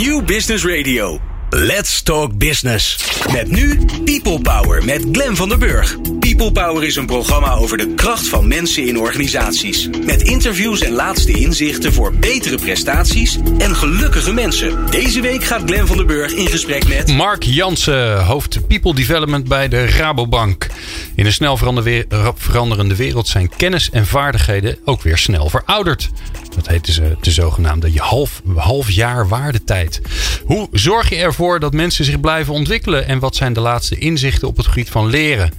New Business Radio. Let's Talk Business. Met nu People Power met Glen van der Burg. People Power is een programma over de kracht van mensen in organisaties. Met interviews en laatste inzichten voor betere prestaties en gelukkige mensen. Deze week gaat Glen van der Burg in gesprek met... Mark Jansen, hoofd People Development bij de Rabobank. In een snel veranderende wereld zijn kennis en vaardigheden ook weer snel verouderd. Dat heet de, de zogenaamde half, half jaar waardetijd. Hoe zorg je ervoor dat mensen zich blijven ontwikkelen? En wat zijn de laatste inzichten op het gebied van leren?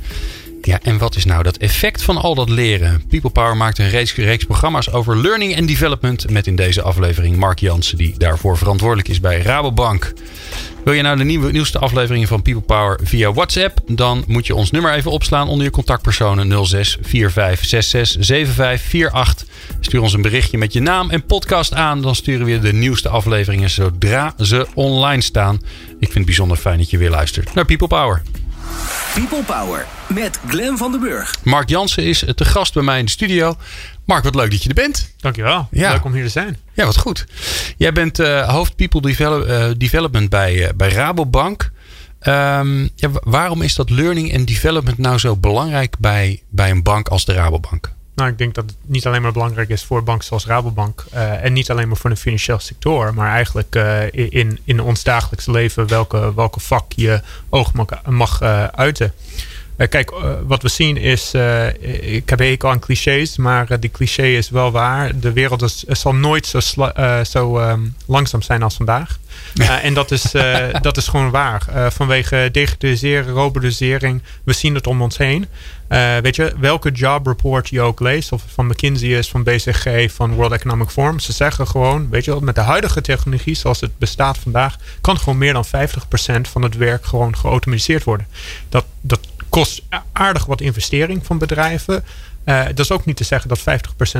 Ja, en wat is nou dat effect van al dat leren? People Power maakt een reeks, programma's over learning and development. Met in deze aflevering Mark Jansen, die daarvoor verantwoordelijk is bij Rabobank. Wil je nou de nieuwe, nieuwste afleveringen van People Power via WhatsApp? Dan moet je ons nummer even opslaan onder je contactpersonen 06 45 66 75 48. Stuur ons een berichtje met je naam en podcast aan. Dan sturen we de nieuwste afleveringen zodra ze online staan. Ik vind het bijzonder fijn dat je weer luistert naar People Power. People Power met Glen van den Burg. Mark Jansen is te gast bij mij in de studio. Mark, wat leuk dat je er bent. Dankjewel. Ja. Leuk om hier te zijn. Ja, wat goed. Jij bent uh, hoofd People Develop, uh, Development bij, uh, bij Rabobank. Um, ja, waarom is dat learning and development nou zo belangrijk bij, bij een bank als de Rabobank? Nou, ik denk dat het niet alleen maar belangrijk is voor banken zoals Rabobank. Uh, en niet alleen maar voor de financiële sector. Maar eigenlijk uh, in, in ons dagelijkse leven welke, welke vak je oog mag, mag uh, uiten. Kijk, wat we zien is, ik heb hekel aan clichés, maar die cliché is wel waar. De wereld is, zal nooit zo, zo um, langzaam zijn als vandaag. Uh, en dat is, uh, dat is gewoon waar. Uh, vanwege digitalisering, robotisering, we zien het om ons heen. weet je, welke job report je ook leest, of van McKinsey is, van BCG, van World Economic Forum, ze zeggen gewoon, weet je, met de huidige technologie zoals het bestaat vandaag, kan gewoon meer dan 50% van het werk gewoon geautomatiseerd worden. Dat, dat kost aardig wat investering van bedrijven. Uh, dat is ook niet te zeggen dat 50%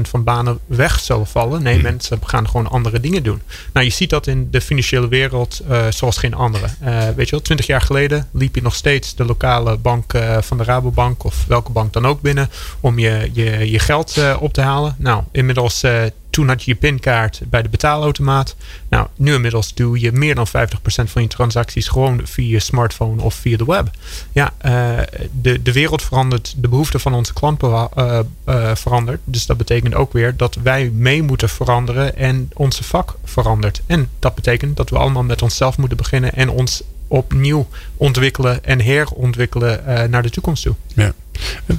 van banen weg zullen vallen. Nee, hmm. mensen gaan gewoon andere dingen doen. Nou, je ziet dat in de financiële wereld uh, zoals geen andere. Uh, weet je wel, 20 jaar geleden liep je nog steeds de lokale bank van de Rabobank of welke bank dan ook binnen om je, je, je geld op te halen. Nou, inmiddels toen had je je pinkaart bij de betaalautomaat. Nou, nu inmiddels doe je meer dan 50% van je transacties gewoon via je smartphone of via de web. Ja, uh, de, de wereld verandert, de behoeften van onze klanten uh, uh, verandert. Dus dat betekent ook weer dat wij mee moeten veranderen en onze vak verandert. En dat betekent dat we allemaal met onszelf moeten beginnen en ons opnieuw ontwikkelen en herontwikkelen uh, naar de toekomst toe. Ja.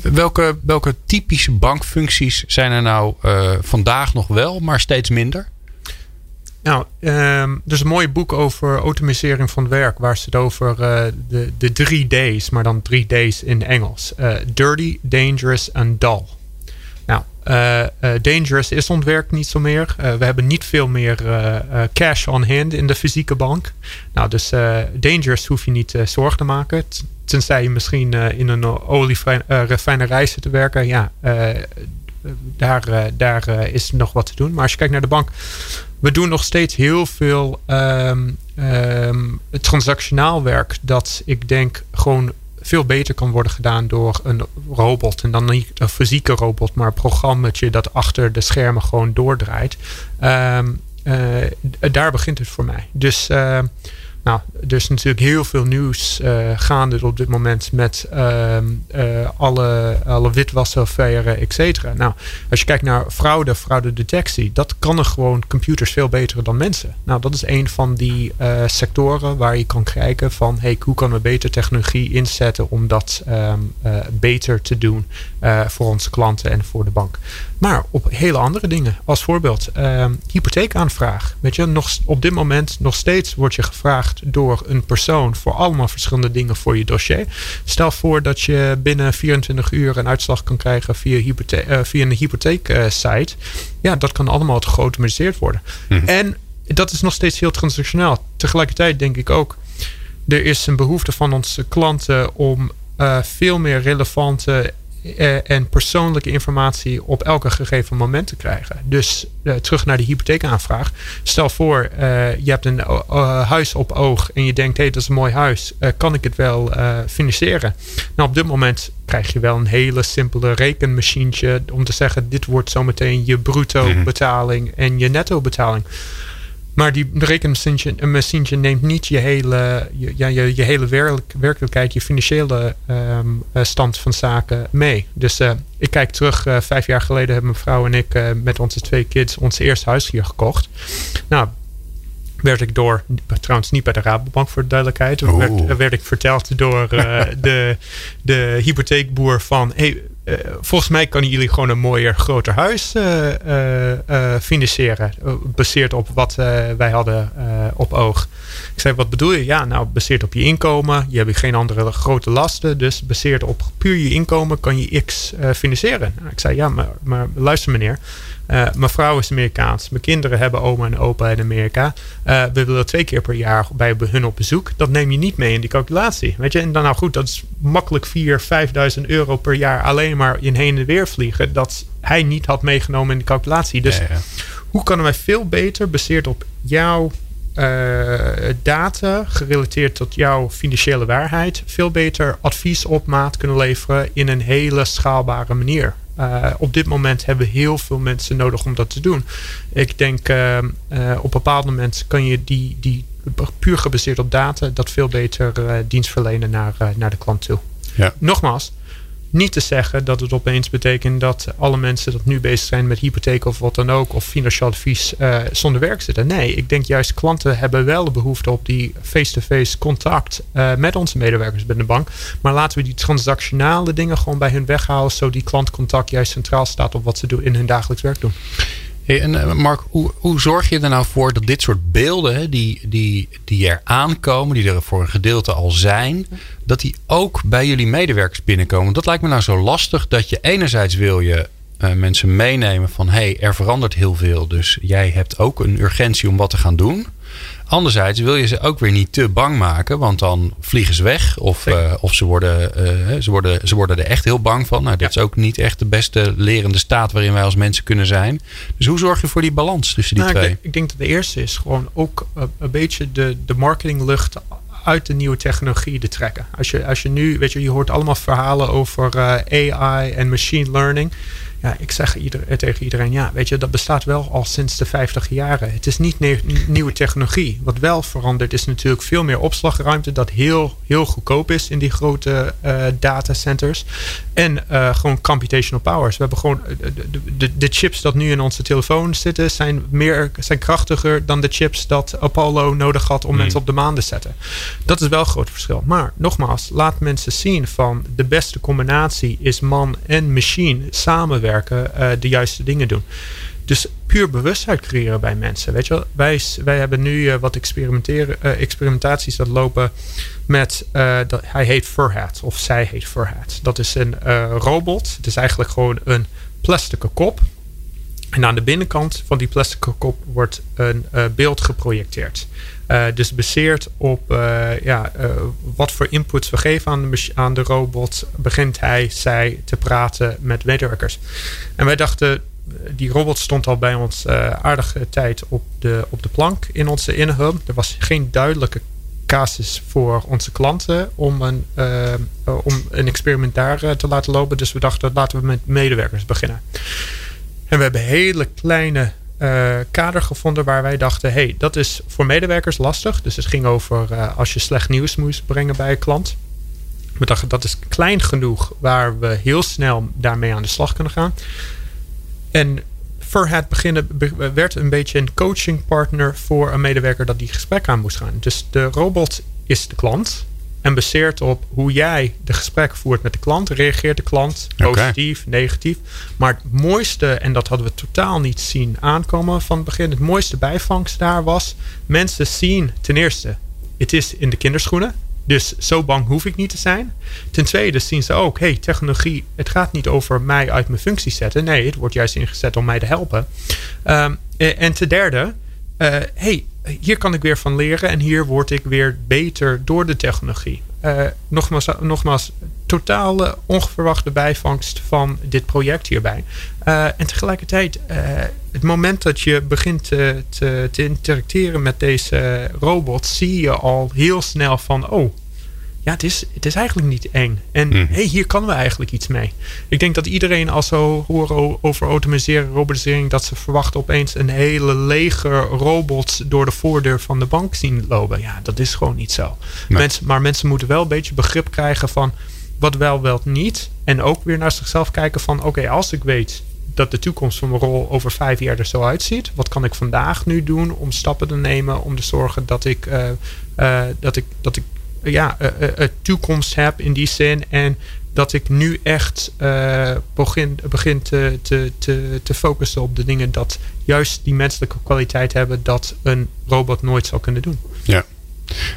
Welke, welke typische bankfuncties zijn er nou uh, vandaag nog wel, maar steeds minder? Nou, um, er is een mooi boek over automatisering van het werk. Waar ze het over uh, de, de drie D's, maar dan drie D's in Engels. Dirty, dangerous en dull. Uh, uh, dangerous is ons werk niet zo meer. Uh, we hebben niet veel meer cash on hand in de fysieke bank. Nou, dus dangerous hoef je niet zorgen te maken. Tenzij je misschien in een olierefinerij zit te werken. Ja, daar, daar is nog wat te doen. Maar als je kijkt naar de bank. We doen nog steeds heel veel um, um, transactionaal werk. Dat ik denk gewoon veel beter kan worden gedaan door een robot. En dan niet een fysieke robot, maar een programmaatje dat achter de schermen gewoon doordraait. Um, uh, daar begint het voor mij. Dus uh, nou, er is natuurlijk heel veel nieuws uh, gaande op dit moment met uh, uh, alle, alle witwasaffaires, et cetera. Nou, als je kijkt naar fraude, fraudedetectie, dat kan er gewoon computers veel beter dan mensen. Nou, dat is een van die sectoren waar je kan kijken van, hey, hoe kunnen we beter technologie inzetten om dat um, beter te doen voor onze klanten en voor de bank. Maar op hele andere dingen. Als voorbeeld, um, hypotheekaanvraag. Weet je, nog, op dit moment nog steeds wordt je gevraagd door een persoon voor allemaal verschillende dingen voor je dossier. Stel voor dat je binnen 24 uur een uitslag kan krijgen via, hypothe uh, via een hypotheeksite. Uh, ja, dat kan allemaal geautomatiseerd worden. Mm-hmm. En dat is nog steeds heel transactioneel. Tegelijkertijd denk ik ook, er is een behoefte van onze klanten om uh, veel meer relevante uh, en persoonlijke informatie op elke gegeven moment te krijgen. Dus uh, terug naar de hypotheekaanvraag. Stel voor, uh, je hebt een huis op oog en je denkt, hé, hey, dat is een mooi huis. kan ik het wel financieren? Nou, op dit moment krijg je wel een hele simpele rekenmachientje om te zeggen, dit wordt zometeen je bruto betaling en je netto betaling. Maar die rekenmachientje neemt niet je hele, je, ja, je, je hele werk, werkelijkheid, je financiële um, stand van zaken mee. Dus uh, ik kijk terug, uh, vijf jaar geleden hebben mijn vrouw en ik uh, met onze twee kids ons eerste huis hier gekocht. Nou, werd ik door, trouwens niet bij de Rabobank voor de duidelijkheid, werd, werd, ik verteld door de, de hypotheekboer van, hey, uh, volgens mij kunnen jullie gewoon een mooier, groter huis uh, uh, financieren. Baseerd op wat wij hadden op oog. Ik zei, wat bedoel je? Ja, nou, baseerd op je inkomen. Je hebt geen andere grote lasten. Dus baseerd op puur je inkomen kan je X financieren. Nou, ik zei, ja, maar, maar luister meneer. Uh, mijn vrouw is Amerikaans. Mijn kinderen hebben oma en opa in Amerika. Uh, we willen twee keer per jaar bij hun op bezoek. Dat neem je niet mee in die calculatie. Weet je? En dan nou goed, dat is makkelijk 4.000, 5.000 euro per jaar alleen maar in heen en weer vliegen. Dat hij niet had meegenomen in de calculatie. Dus ja, ja. hoe kunnen wij veel beter, baseerd op jouw uh, data gerelateerd tot jouw financiële waarheid veel beter advies op maat kunnen leveren in een hele schaalbare manier. Uh, op dit moment hebben we heel veel mensen nodig om dat te doen. Ik denk uh, uh, op een bepaald moment kan je die, die puur gebaseerd op data dat veel beter dienst verlenen naar, naar de klant toe. Ja. Nogmaals, niet te zeggen dat het opeens betekent dat alle mensen dat nu bezig zijn met hypotheek of wat dan ook, of financieel advies uh, zonder werk zitten. Nee, ik denk juist klanten hebben wel de behoefte op die face-to-face contact uh, met onze medewerkers bij de bank. Maar laten we die transactionale dingen gewoon bij hun weghalen, zodat die klantcontact juist centraal staat op wat ze doen in hun dagelijks werk doen. En eh, Mark, hoe, hoe zorg je er nou voor dat dit soort beelden, die, die, die er aankomen, die er voor een gedeelte al zijn, dat die ook bij jullie medewerkers binnenkomen? Dat lijkt me nou zo lastig dat je enerzijds wil je uh, mensen meenemen van hé, hey, er verandert heel veel, dus jij hebt ook een urgentie om wat te gaan doen. Anderzijds wil je ze ook weer niet te bang maken, want dan vliegen ze weg. Of, uh, of ze, worden, uh, ze, worden, ze worden er echt heel bang van. Nou, dat ja. is ook niet echt de beste lerende staat waarin wij als mensen kunnen zijn. Dus hoe zorg je voor die balans tussen die nou, twee? Ik denk, ik denk, dat de eerste is gewoon ook een beetje de, de marketinglucht uit de nieuwe technologie te trekken. Als je, als je nu, weet je, je hoort allemaal verhalen over uh, AI en machine learning. Ja, ik zeg ieder, eh, tegen iedereen, ja, weet je, dat bestaat wel al sinds de 50 jaren. Het is niet nieuwe technologie. Wat wel verandert is natuurlijk veel meer opslagruimte, dat heel, heel goedkoop is in die grote uh, datacenters. En uh, gewoon computational powers. We hebben gewoon de, de, de, chips dat nu in onze telefoon zitten, zijn, meer, zijn krachtiger dan de chips dat Apollo nodig had om mm. mensen op de maan te zetten. Dat is wel een groot verschil. Maar nogmaals, laat mensen zien van de beste combinatie is man en machine samenwerken uh, de juiste dingen doen. Dus puur bewustheid creëren bij mensen. Weet je wel? Wij, hebben nu uh, wat experimenteren, uh, experimentaties dat lopen met. dat, hij heet Furhat, of zij heet Furhat. Dat is een robot. Het is eigenlijk gewoon een plastic kop. En aan de binnenkant van die plastic kop wordt een beeld geprojecteerd. Uh, dus baseerd op uh, ja, uh, wat voor inputs we geven aan de, aan de robot, begint hij, zij te praten met medewerkers. En wij dachten, die robot stond al bij ons aardige tijd op de, op de plank in onze inhub. Er was geen duidelijke casus voor onze klanten om een, om een experiment daar te laten lopen. Dus we dachten, laten we met medewerkers beginnen. En we hebben hele kleine uh, kader gevonden waar wij dachten: hey, dat is voor medewerkers lastig. Dus het ging over uh, als je slecht nieuws moest brengen bij een klant. We dachten dat is klein genoeg waar we heel snel daarmee aan de slag kunnen gaan. En voor het beginnen werd een beetje een coachingpartner voor een medewerker dat die gesprek aan moest gaan. Dus de robot is de klant. En baseert op hoe jij de gesprek voert met de klant, reageert de klant positief, okay. negatief. Maar het mooiste, en dat hadden we totaal niet zien aankomen van het begin, het mooiste bijvangst daar was: mensen zien ten eerste, het is in de kinderschoenen. Dus zo bang hoef ik niet te zijn. Ten tweede zien ze ook, hey, technologie, het gaat niet over mij uit mijn functie zetten. Nee, het wordt juist ingezet om mij te helpen. Um, en ten derde, uh, hey, hier kan ik weer van leren en hier word ik weer beter door de technologie. Uh, nogmaals, nogmaals, totale onverwachte bijvangst van dit project hierbij. Uh, en tegelijkertijd, uh, het moment dat je begint te, te, te, interacteren met deze robot, zie je al heel snel van: oh, ja, het is, het is eigenlijk niet eng. En mm. hey, hier kunnen we eigenlijk iets mee. Ik denk dat iedereen als ze horen over automatiseren, robotisering, dat ze verwachten opeens een hele leger robots door de voordeur van de bank zien lopen. Ja, dat is gewoon niet zo. Mensen, maar mensen moeten wel een beetje begrip krijgen van wat wel, wel niet. En ook weer naar zichzelf kijken van oké, als ik weet dat de toekomst van mijn rol over vijf jaar er zo uitziet. Wat kan ik vandaag nu doen om stappen te nemen om te zorgen dat ik, uh, uh, dat ik, dat ik ja, uh, toekomst heb in die zin. En dat ik nu echt begin, begin te, te, te, te focussen op de dingen dat juist die menselijke kwaliteit hebben dat een robot nooit zou kunnen doen. Ja.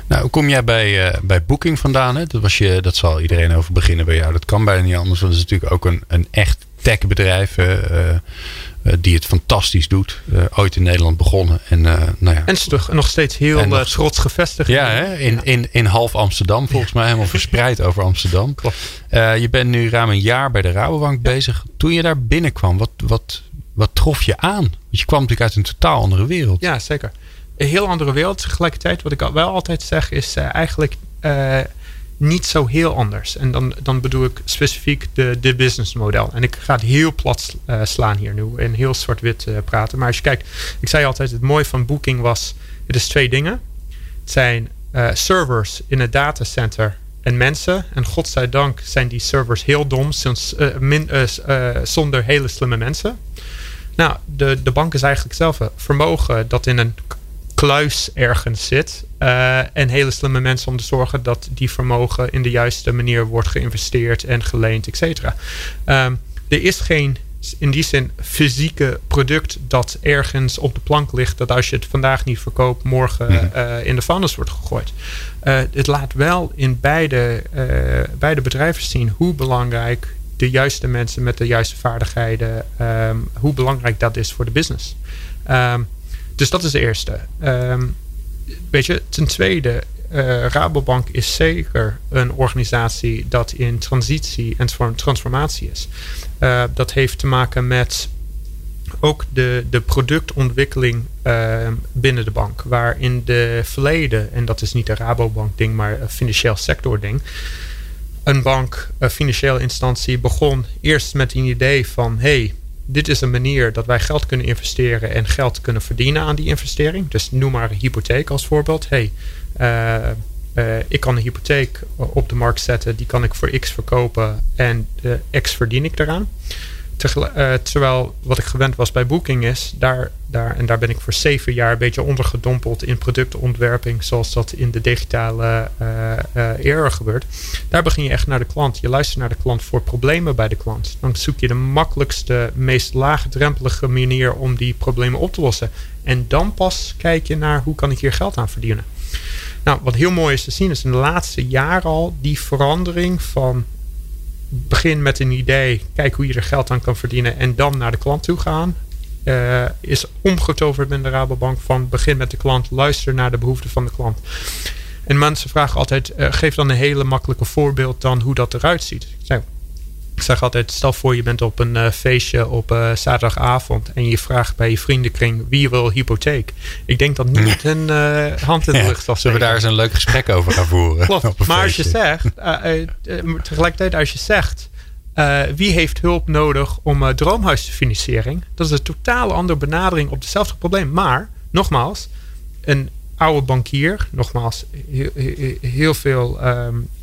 Nou, hoe kom jij bij, uh, bij Booking vandaan? Hè? Dat, was je, dat zal iedereen over beginnen bij jou. Dat kan bijna niet anders. Want het is natuurlijk ook een, een echt techbedrijf. Uh, die het fantastisch doet. ooit in Nederland begonnen. En, nou ja, en terug, nog steeds heel nog, trots gevestigd. Ja, hè? In, In, in half Amsterdam volgens mij. Helemaal verspreid over Amsterdam. je bent nu ruim een jaar bij de Rabobank bezig. Toen je daar binnenkwam, wat, wat, wat trof je aan? Want je kwam natuurlijk uit een totaal andere wereld. Ja, zeker een heel andere wereld. Tegelijkertijd, wat ik wel altijd zeg, is uh, eigenlijk uh, niet zo heel anders. En dan, dan bedoel ik specifiek de, de businessmodel. En ik ga het heel plat uh, slaan hier nu en heel zwart-wit praten. Maar als je kijkt, ik zei altijd, het mooie van Booking was, het is twee dingen. Het zijn servers in het datacenter en mensen. En godzijdank zijn die servers heel dom, sinds, zonder hele slimme mensen. Nou, de, de bank is eigenlijk zelf vermogen dat in een kluis ergens zit. Uh, en hele slimme mensen om te zorgen dat die vermogen in de juiste manier wordt geïnvesteerd en geleend, et cetera. Um, er is geen in die zin fysieke product dat ergens op de plank ligt, dat als je het vandaag niet verkoopt, morgen uh, in de vuilnis wordt gegooid. Uh, het laat wel in beide, beide bedrijven zien hoe belangrijk de juiste mensen met de juiste vaardigheden, um, hoe belangrijk dat is voor de business. Um, dus dat is de eerste. Um, weet je, ten tweede, uh, Rabobank is zeker een organisatie dat in transitie en transformatie is. Uh, dat heeft te maken met ook de, de productontwikkeling uh, binnen de bank. Waar in de verleden, en dat is niet een Rabobank ding, maar een financieel sector ding. Een bank, een financiële instantie begon eerst met een idee van... hey, dit is een manier dat wij geld kunnen investeren en geld kunnen verdienen aan die investering. Dus noem maar een hypotheek als voorbeeld. Hey, uh, uh, ik kan een hypotheek op de markt zetten, die kan ik voor X verkopen en uh, X verdien ik eraan. Uh, terwijl wat ik gewend was bij Booking is, daar, daar, en daar ben ik voor zeven jaar een beetje ondergedompeld in productontwerping, zoals dat in de digitale uh, uh, era gebeurt. Daar begin je echt naar de klant. Je luistert naar de klant voor problemen bij de klant. Dan zoek je de makkelijkste, meest laagdrempelige manier om die problemen op te lossen. En dan pas kijk je naar hoe kan ik hier geld aan verdienen. Nou, wat heel mooi is te zien is in de laatste jaren al die verandering van begin met een idee, kijk hoe je er geld aan kan verdienen en dan naar de klant toe gaan. Uh, is omgetoverd met de Rabobank van begin met de klant, luister naar de behoeften van de klant. En mensen vragen altijd, uh, geef dan een hele makkelijke voorbeeld dan hoe dat eruit ziet. Ik ik zeg altijd, stel voor je bent op een uh, feestje op uh, zaterdagavond en je vraagt bij je vriendenkring wie wil hypotheek. Ik denk dat niet een uh, hand in de lucht zal Zullen we daar eens een leuk gesprek over gaan voeren? Klopt. Maar als je zegt, tegelijkertijd als je zegt, wie heeft hulp nodig om droomhuisfinanciering? Dat is een totaal andere benadering op hetzelfde probleem. Maar, nogmaals, een oude bankier, nogmaals, heel, heel veel um, uh,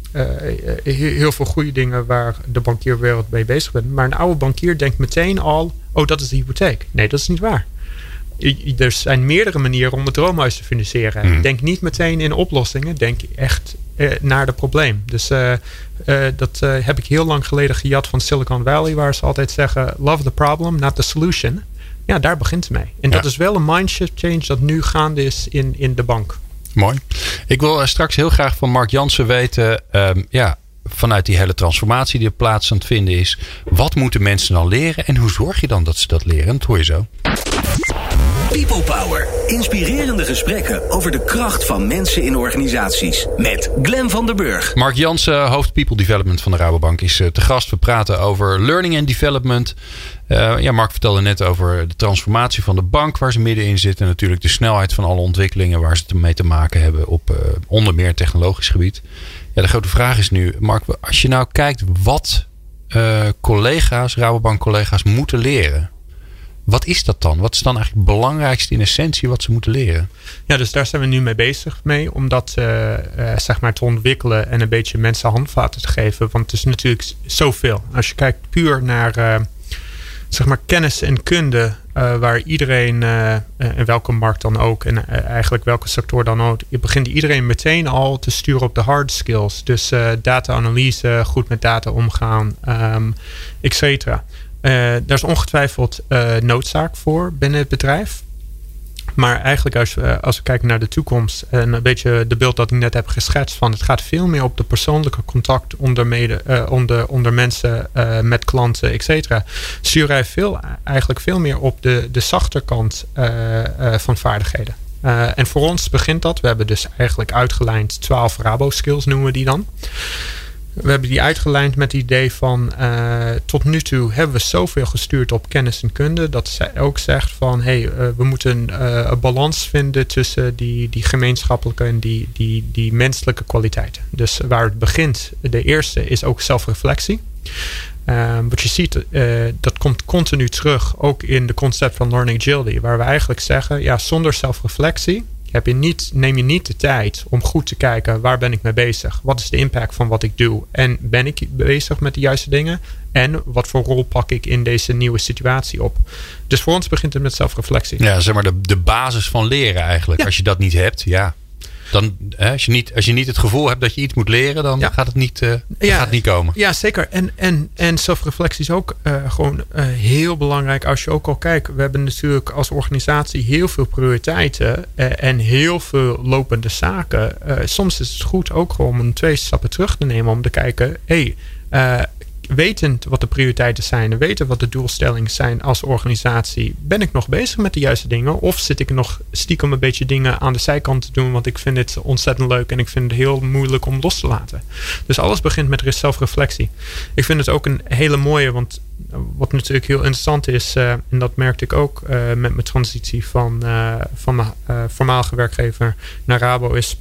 heel veel goede dingen waar de bankierwereld mee bezig bent. Maar een oude bankier denkt meteen al: oh, dat is de hypotheek. Nee, dat is niet waar. Er zijn meerdere manieren om het droomhuis te financieren. Mm. Denk niet meteen in oplossingen. Denk echt eh, naar het probleem. Dus uh, uh, dat heb ik heel lang geleden gejat van Silicon Valley, waar ze altijd zeggen: Love the problem, not the solution. Ja, daar begint het mee. En ja. dat is wel een mindset change dat nu gaande is in, in de bank. Mooi. Ik wil eh, straks heel graag van Mark Jansen weten, um, ja, vanuit die hele transformatie die er plaats aan het vinden is, wat moeten mensen dan leren en hoe zorg je dan dat ze dat leren? Dat hoor je zo. People Power. Inspirerende gesprekken over de kracht van mensen in organisaties. Met Glen van der Burg. Mark Jansen, hoofd People Development van de Rabobank, is eh, te gast. We praten over learning and development. Uh, ja, Mark vertelde net over de transformatie van de bank waar ze middenin zitten. En natuurlijk de snelheid van alle ontwikkelingen waar ze mee te maken hebben op uh, onder meer technologisch gebied. Ja, de grote vraag is nu, Mark, als je nou kijkt wat collega's, Rabobank-collega's moeten leren. Wat is dat dan? Wat is dan eigenlijk het belangrijkste in essentie wat ze moeten leren? Ja, dus daar zijn we nu mee bezig mee. Om dat uh, uh, zeg maar te ontwikkelen en een beetje mensen handvaten te geven. Want het is natuurlijk zoveel. Als je kijkt puur naar uh, zeg maar kennis en kunde. waar iedereen, in welke markt dan ook. En eigenlijk welke sector dan ook. Je begint iedereen meteen al te sturen op de hard skills. Dus data-analyse, goed met data omgaan, um, et cetera. Uh, daar is ongetwijfeld uh, noodzaak voor binnen het bedrijf. Maar eigenlijk als, we, als we kijken naar de toekomst en een beetje de beeld dat ik net heb geschetst van het gaat veel meer op de persoonlijke contact onder, mede, onder, onder mensen, met klanten, et cetera. Sturen wij veel, eigenlijk veel meer op de, de zachte kant van vaardigheden. en voor ons begint dat. We hebben dus eigenlijk uitgelijnd 12 Rabo skills noemen we die dan. We hebben die uitgelijnd met het idee van uh, tot nu toe hebben we zoveel gestuurd op kennis en kunde. Dat zij ook zegt van hey, uh, we moeten uh, een balans vinden tussen die, die gemeenschappelijke en die, die, die menselijke kwaliteiten. Dus waar het begint, de eerste is ook zelfreflectie. wat je ziet, dat komt continu terug, ook in de concept van Learning Agility, waar we eigenlijk zeggen, ja, zonder zelfreflectie heb je niet, neem je niet de tijd om goed te kijken waar ben ik mee bezig? Wat is de impact van wat ik doe? En ben ik bezig met de juiste dingen? En wat voor rol pak ik in deze nieuwe situatie op? Dus voor ons begint het met zelfreflectie. Ja, zeg maar de, de basis van leren eigenlijk. Ja. Als je dat niet hebt, ja. Dan, hè, als, je niet, als je niet het gevoel hebt dat je iets moet leren, dan gaat het niet, uh, ja, gaat niet komen. Ja, zeker. En, en, en zelfreflectie is ook uh, gewoon uh, heel belangrijk. Als je ook al kijkt, we hebben natuurlijk als organisatie heel veel prioriteiten en heel veel lopende zaken. soms is het goed ook gewoon om twee stappen terug te nemen om te kijken, hé, hey, wetend wat de prioriteiten zijn en weten wat de doelstellingen zijn als organisatie, ben ik nog bezig met de juiste dingen? Of zit ik nog stiekem een beetje dingen aan de zijkant te doen, want ik vind het ontzettend leuk en ik vind het heel moeilijk om los te laten? Dus alles begint met zelfreflectie. Ik vind het ook een hele mooie, want wat natuurlijk heel interessant is, uh, en dat merkte ik ook uh, met mijn transitie van, uh, van mijn voormalige werkgever naar Rabo, is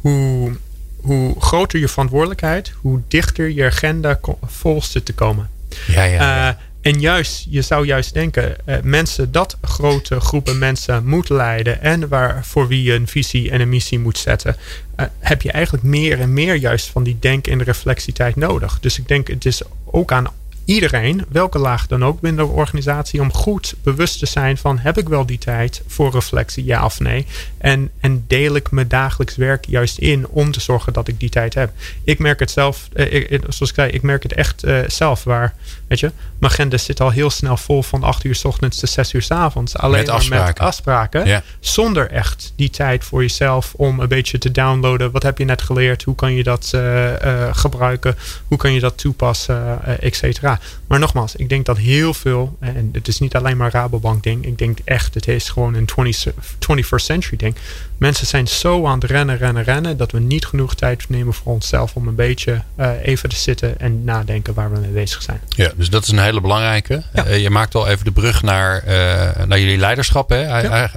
hoe hoe groter je verantwoordelijkheid, hoe dichter je agenda vol zit te komen. Ja, ja, ja. Uh, en juist, je zou juist denken, uh, mensen dat grote groepen mensen moet leiden en waar, voor wie je een visie en een missie moet zetten, uh, heb je eigenlijk meer en meer juist van die denk- en reflectietijd nodig. Dus ik denk, het is ook aan iedereen, welke laag dan ook binnen de organisatie, om goed bewust te zijn van heb ik wel die tijd voor reflectie, ja of nee. En, en deel ik mijn dagelijks werk juist in om te zorgen dat ik die tijd heb. Ik merk het zelf, eh, ik, zoals ik zei, ik merk het echt uh, zelf waar, weet je, mijn agenda zit al heel snel vol van 8 uur s ochtends tot 6 uur s avonds. Alleen met afspraken. maar met afspraken. Ja. Zonder echt die tijd voor jezelf om een beetje te downloaden. Wat heb je net geleerd? Hoe kan je dat uh, gebruiken? Hoe kan je dat toepassen? et cetera. Maar nogmaals, ik denk dat heel veel, en het is niet alleen maar Rabobank ding. Ik denk echt, het is gewoon een 20, 21st century ding. Mensen zijn zo aan het rennen, rennen, rennen. Dat we niet genoeg tijd nemen voor onszelf om een beetje uh, even te zitten en nadenken waar we mee bezig zijn. Ja, dus dat is een hele belangrijke. Ja. Uh, je maakt al even de brug naar, uh, naar jullie leiderschap. Hè? Ja.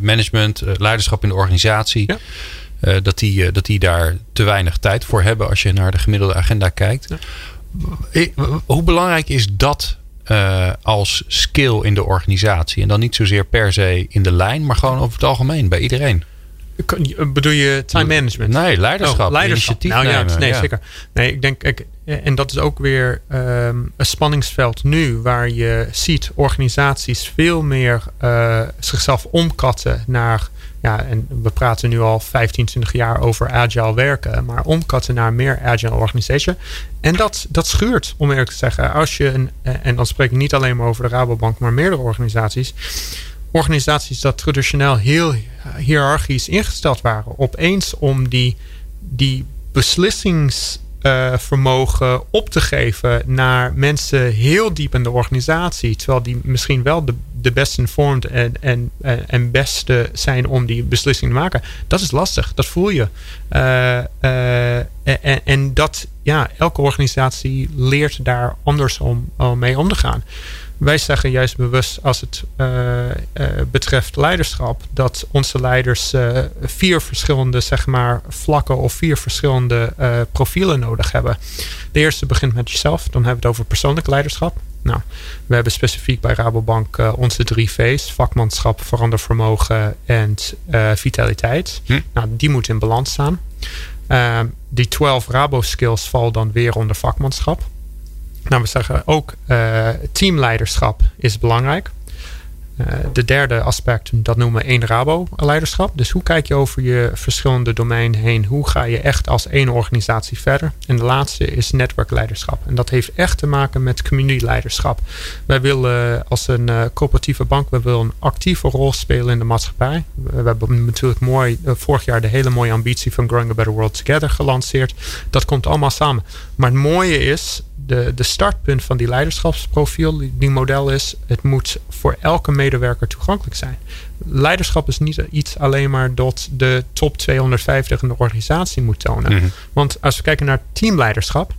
management, leiderschap in de organisatie. Ja. Uh, dat, die, uh, dat die daar te weinig tijd voor hebben als je naar de gemiddelde agenda kijkt. Ja. Hoe belangrijk is dat uh, als skill in de organisatie? En dan niet zozeer per se in de lijn, maar gewoon over het algemeen bij iedereen. Bedoel je time management? Nee, leiderschap. Oh, leiderschap. Nou, nemen, ja, nee, ja. zeker. Nee, ik denk, ik, en dat is ook weer um, een spanningsveld nu, waar je ziet organisaties veel meer uh, zichzelf omkatten naar ja, en we praten nu al 15, 20 jaar over agile werken, maar omkatten naar meer agile organisation. En dat, dat schuurt, om eerlijk te zeggen. Als je een, en dan spreek ik niet alleen maar over de Rabobank, maar meerdere organisaties. Organisaties dat traditioneel heel hiërarchisch ingesteld waren, opeens om die, die beslissings uh, vermogen op te geven naar mensen heel diep in de organisatie. Terwijl die misschien wel de, de best informed en, en, en beste zijn om die beslissing te maken. Dat is lastig, dat voel je. Uh, en, dat, ja, elke organisatie leert daar anders om mee om te gaan. Wij zeggen juist bewust als het uh, uh, betreft leiderschap, dat onze leiders uh, vier verschillende zeg maar, vlakken of vier verschillende profielen nodig hebben. De eerste begint met jezelf, dan hebben we het over persoonlijk leiderschap. Nou, we hebben specifiek bij Rabobank onze drie V's: vakmanschap, verandervermogen en vitaliteit. Hm. Nou, die moeten in balans staan. die 12 Rabo skills vallen dan weer onder vakmanschap. Nou, we zeggen ook uh, teamleiderschap is belangrijk. Uh, de derde aspect, dat noemen we één Rabo-leiderschap. Dus hoe kijk je over je verschillende domeinen heen? Hoe ga je echt als één organisatie verder? En de laatste is netwerkleiderschap. En dat heeft echt te maken met community-leiderschap. Wij willen als een uh, coöperatieve bank, we willen een actieve rol spelen in de maatschappij. We, hebben natuurlijk mooi, vorig jaar de hele mooie ambitie van Growing a Better World Together gelanceerd. Dat komt allemaal samen. Maar het mooie is, de, de startpunt van die leiderschapsprofiel, die, model is, het moet voor elke medewerker toegankelijk zijn. Leiderschap is niet iets alleen maar dat de top 250 in de organisatie moet tonen. Mhm. Want als we kijken naar teamleiderschap,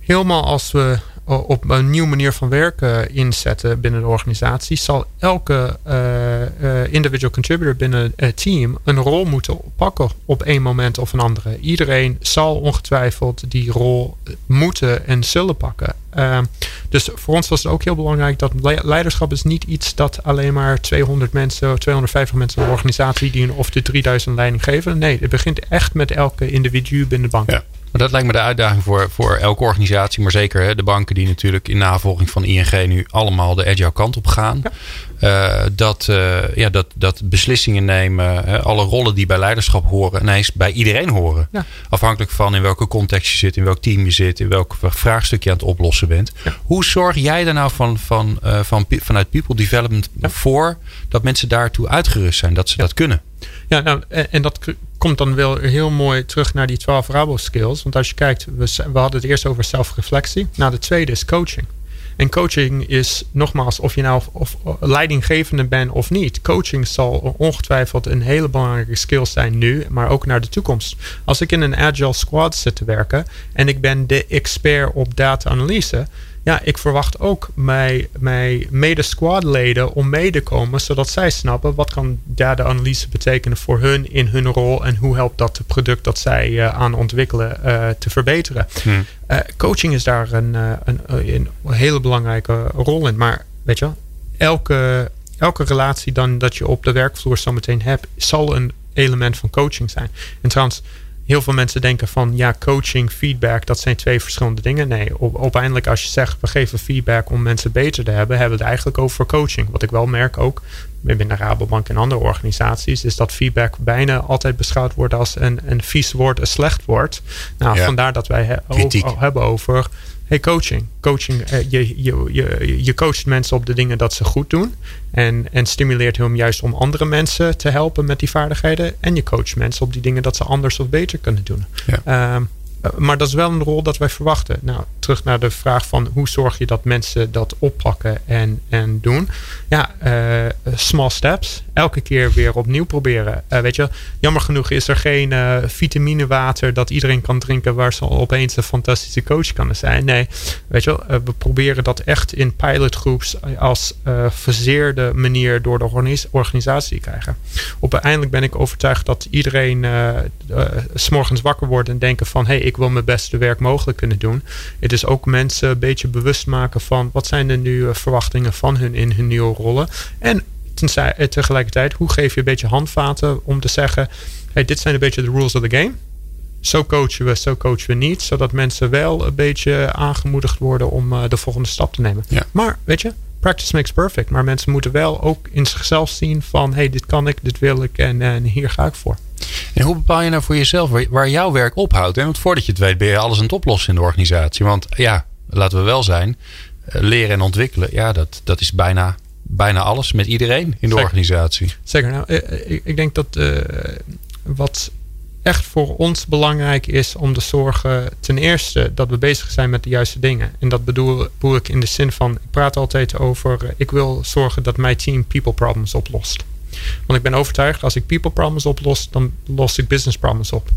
helemaal als we op een nieuwe manier van werken inzetten binnen de organisatie, zal elke uh, individual contributor binnen het team een rol moeten pakken op één moment of een andere. Iedereen zal ongetwijfeld die rol moeten en zullen pakken. Dus voor ons was het ook heel belangrijk dat leiderschap is niet iets dat alleen maar 200 mensen, 250 mensen in een organisatie die een of de 3000 leiding geven. Nee, het begint echt met elke individu binnen de bank. Maar dat lijkt me de uitdaging voor, voor elke organisatie. Maar zeker hè, de banken die natuurlijk in navolging van ING nu allemaal de agile kant op gaan. Uh, dat, uh, ja, dat, dat beslissingen nemen, alle rollen die bij leiderschap horen, ineens bij iedereen horen. Ja. Afhankelijk van in welke context je zit, in welk team je zit, in welk vraagstuk je aan het oplossen bent. Ja. Hoe zorg jij er nou van, van, uh, van, vanuit People Development voor dat mensen daartoe uitgerust zijn, dat ze dat kunnen? Ja, nou, en dat komt dan wel heel mooi terug naar die 12 Rabo skills. Want als je kijkt, we, hadden het eerst over zelfreflectie. Nou, de tweede is coaching. En coaching is nogmaals, of je nou of, leidinggevende bent of niet. Coaching zal ongetwijfeld een hele belangrijke skill zijn nu, maar ook naar de toekomst. Als ik in een agile squad zit te werken en ik ben de expert op data-analyse, ja, ik verwacht ook mijn, mijn mede-squadleden om mee te komen, zodat zij snappen wat kan data-analyse betekenen voor hun in hun rol en hoe helpt dat het product dat zij uh, aan ontwikkelen uh, te verbeteren. Hmm. Uh, coaching is daar een, een, een, hele belangrijke rol in. Maar weet je, elke, elke relatie dan dat je op de werkvloer zo meteen hebt, zal een element van coaching zijn. En trouwens, heel veel mensen denken van ja, coaching, feedback, dat zijn twee verschillende dingen. Nee, op, uiteindelijk als je zegt we geven feedback om mensen beter te hebben, hebben we het eigenlijk over coaching. Wat ik wel merk ook binnen Rabobank en andere organisaties, is dat feedback bijna altijd beschouwd wordt als een, een vies woord, een slecht woord. Nou, vandaar dat wij he, hebben over hey, coaching. Coaching, uh, je, je, je, je coacht mensen op de dingen dat ze goed doen. En, en stimuleert hem juist om andere mensen te helpen met die vaardigheden. En je coacht mensen op die dingen dat ze anders of beter kunnen doen. Ja. Um, eh, maar dat is wel een rol dat wij verwachten. Nou, terug naar de vraag van hoe zorg je dat mensen dat oppakken en, en doen. Ja, uh, small steps. Elke keer weer opnieuw proberen. Uh, weet je, jammer genoeg is er geen uh, vitaminewater dat iedereen kan drinken waar ze opeens een fantastische coach kan zijn. Nee, weet je, we proberen dat echt in pilotgroeps als verzeerde manier door de organisatie te krijgen. Op uiteindelijk ben ik overtuigd dat iedereen s morgens wakker wordt en denken van hé, hey, wil mijn beste werk mogelijk kunnen doen. Het is ook mensen een beetje bewust maken van wat zijn de nu verwachtingen van hun in hun nieuwe rollen. En eh, tegelijkertijd, hoe geef je een beetje handvaten om te zeggen: hey, dit zijn een beetje de rules of the game. Zo coachen we, zo coachen we niet. Zodat mensen wel een beetje aangemoedigd worden om uh, de volgende stap te nemen. Ja. Maar weet je, practice makes perfect. Maar mensen moeten wel ook in zichzelf zien van... hey, dit kan ik, dit wil ik en, en hier ga ik voor. En hoe bepaal je nou voor jezelf waar, jouw werk ophoudt? Want voordat je het weet ben je alles aan het oplossen in de organisatie. Want ja, laten we wel zijn, eh, leren en ontwikkelen... ja, dat, dat is bijna, bijna alles met iedereen in de organisatie. Zeker. Nou, eh, eh, ik, ik denk dat uh, wat echt voor ons belangrijk is om te zorgen, ten eerste, dat we bezig zijn met de juiste dingen. En dat bedoel, bedoel ik in de zin van, ik praat altijd over, ik wil zorgen dat mijn team people problems oplost. Want ik ben overtuigd, als ik people problems oplos, dan los ik business problems op.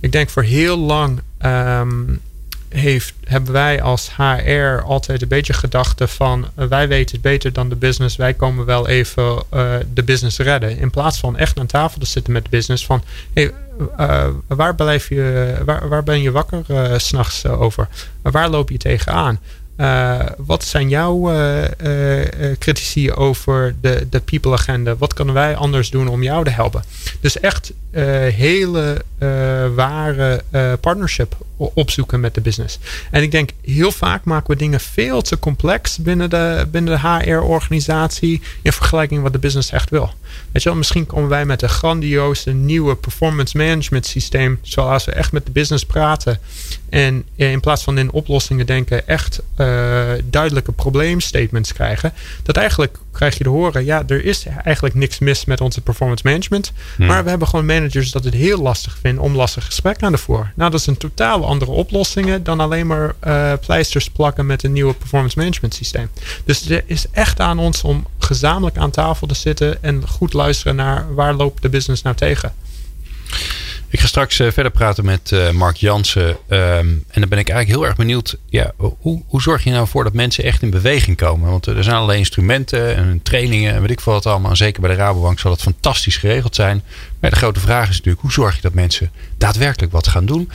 Ik denk voor heel lang um, heeft, hebben wij als HR altijd een beetje gedachte van wij weten het beter dan de business. Wij komen wel even de business redden. In plaats van echt aan tafel te zitten met de business van hey, waar, blijf je, waar, waar ben je wakker s s'nachts over? Waar loop je tegenaan? Uh, wat zijn jouw uh, critici over de, de people agenda? Wat kunnen wij anders doen om jou te helpen? Dus echt hele ware partnership opzoeken met de business. En ik denk heel vaak maken we dingen veel te complex binnen de, binnen de HR-organisatie in vergelijking wat de business echt wil. Weet je wel, misschien komen wij met een grandioze nieuwe performance management systeem, zoals we echt met de business praten. En in plaats van in oplossingen denken, echt uh, duidelijke probleemstatements krijgen. Dat eigenlijk krijg je te horen, ja, er is eigenlijk niks mis met onze performance management. Hmm. Maar we hebben gewoon managers dat het heel lastig vinden om lastig gesprek aan de voor. Nou, dat is een totaal andere oplossingen dan alleen maar uh, pleisters plakken met een nieuwe performance management systeem. Dus er is echt aan ons om gezamenlijk aan tafel te zitten en goed luisteren naar waar loopt de business nou tegen. Ik ga straks uh, verder praten met uh, Mark Jansen. Um, en dan ben ik eigenlijk heel erg benieuwd. Ja, hoe, hoe zorg je nou voor dat mensen echt in beweging komen? Want er zijn allerlei instrumenten en trainingen en weet ik veel wat allemaal. En zeker bij de Rabobank zal het fantastisch geregeld zijn. Maar de grote vraag is natuurlijk: hoe zorg je dat mensen daadwerkelijk wat gaan doen?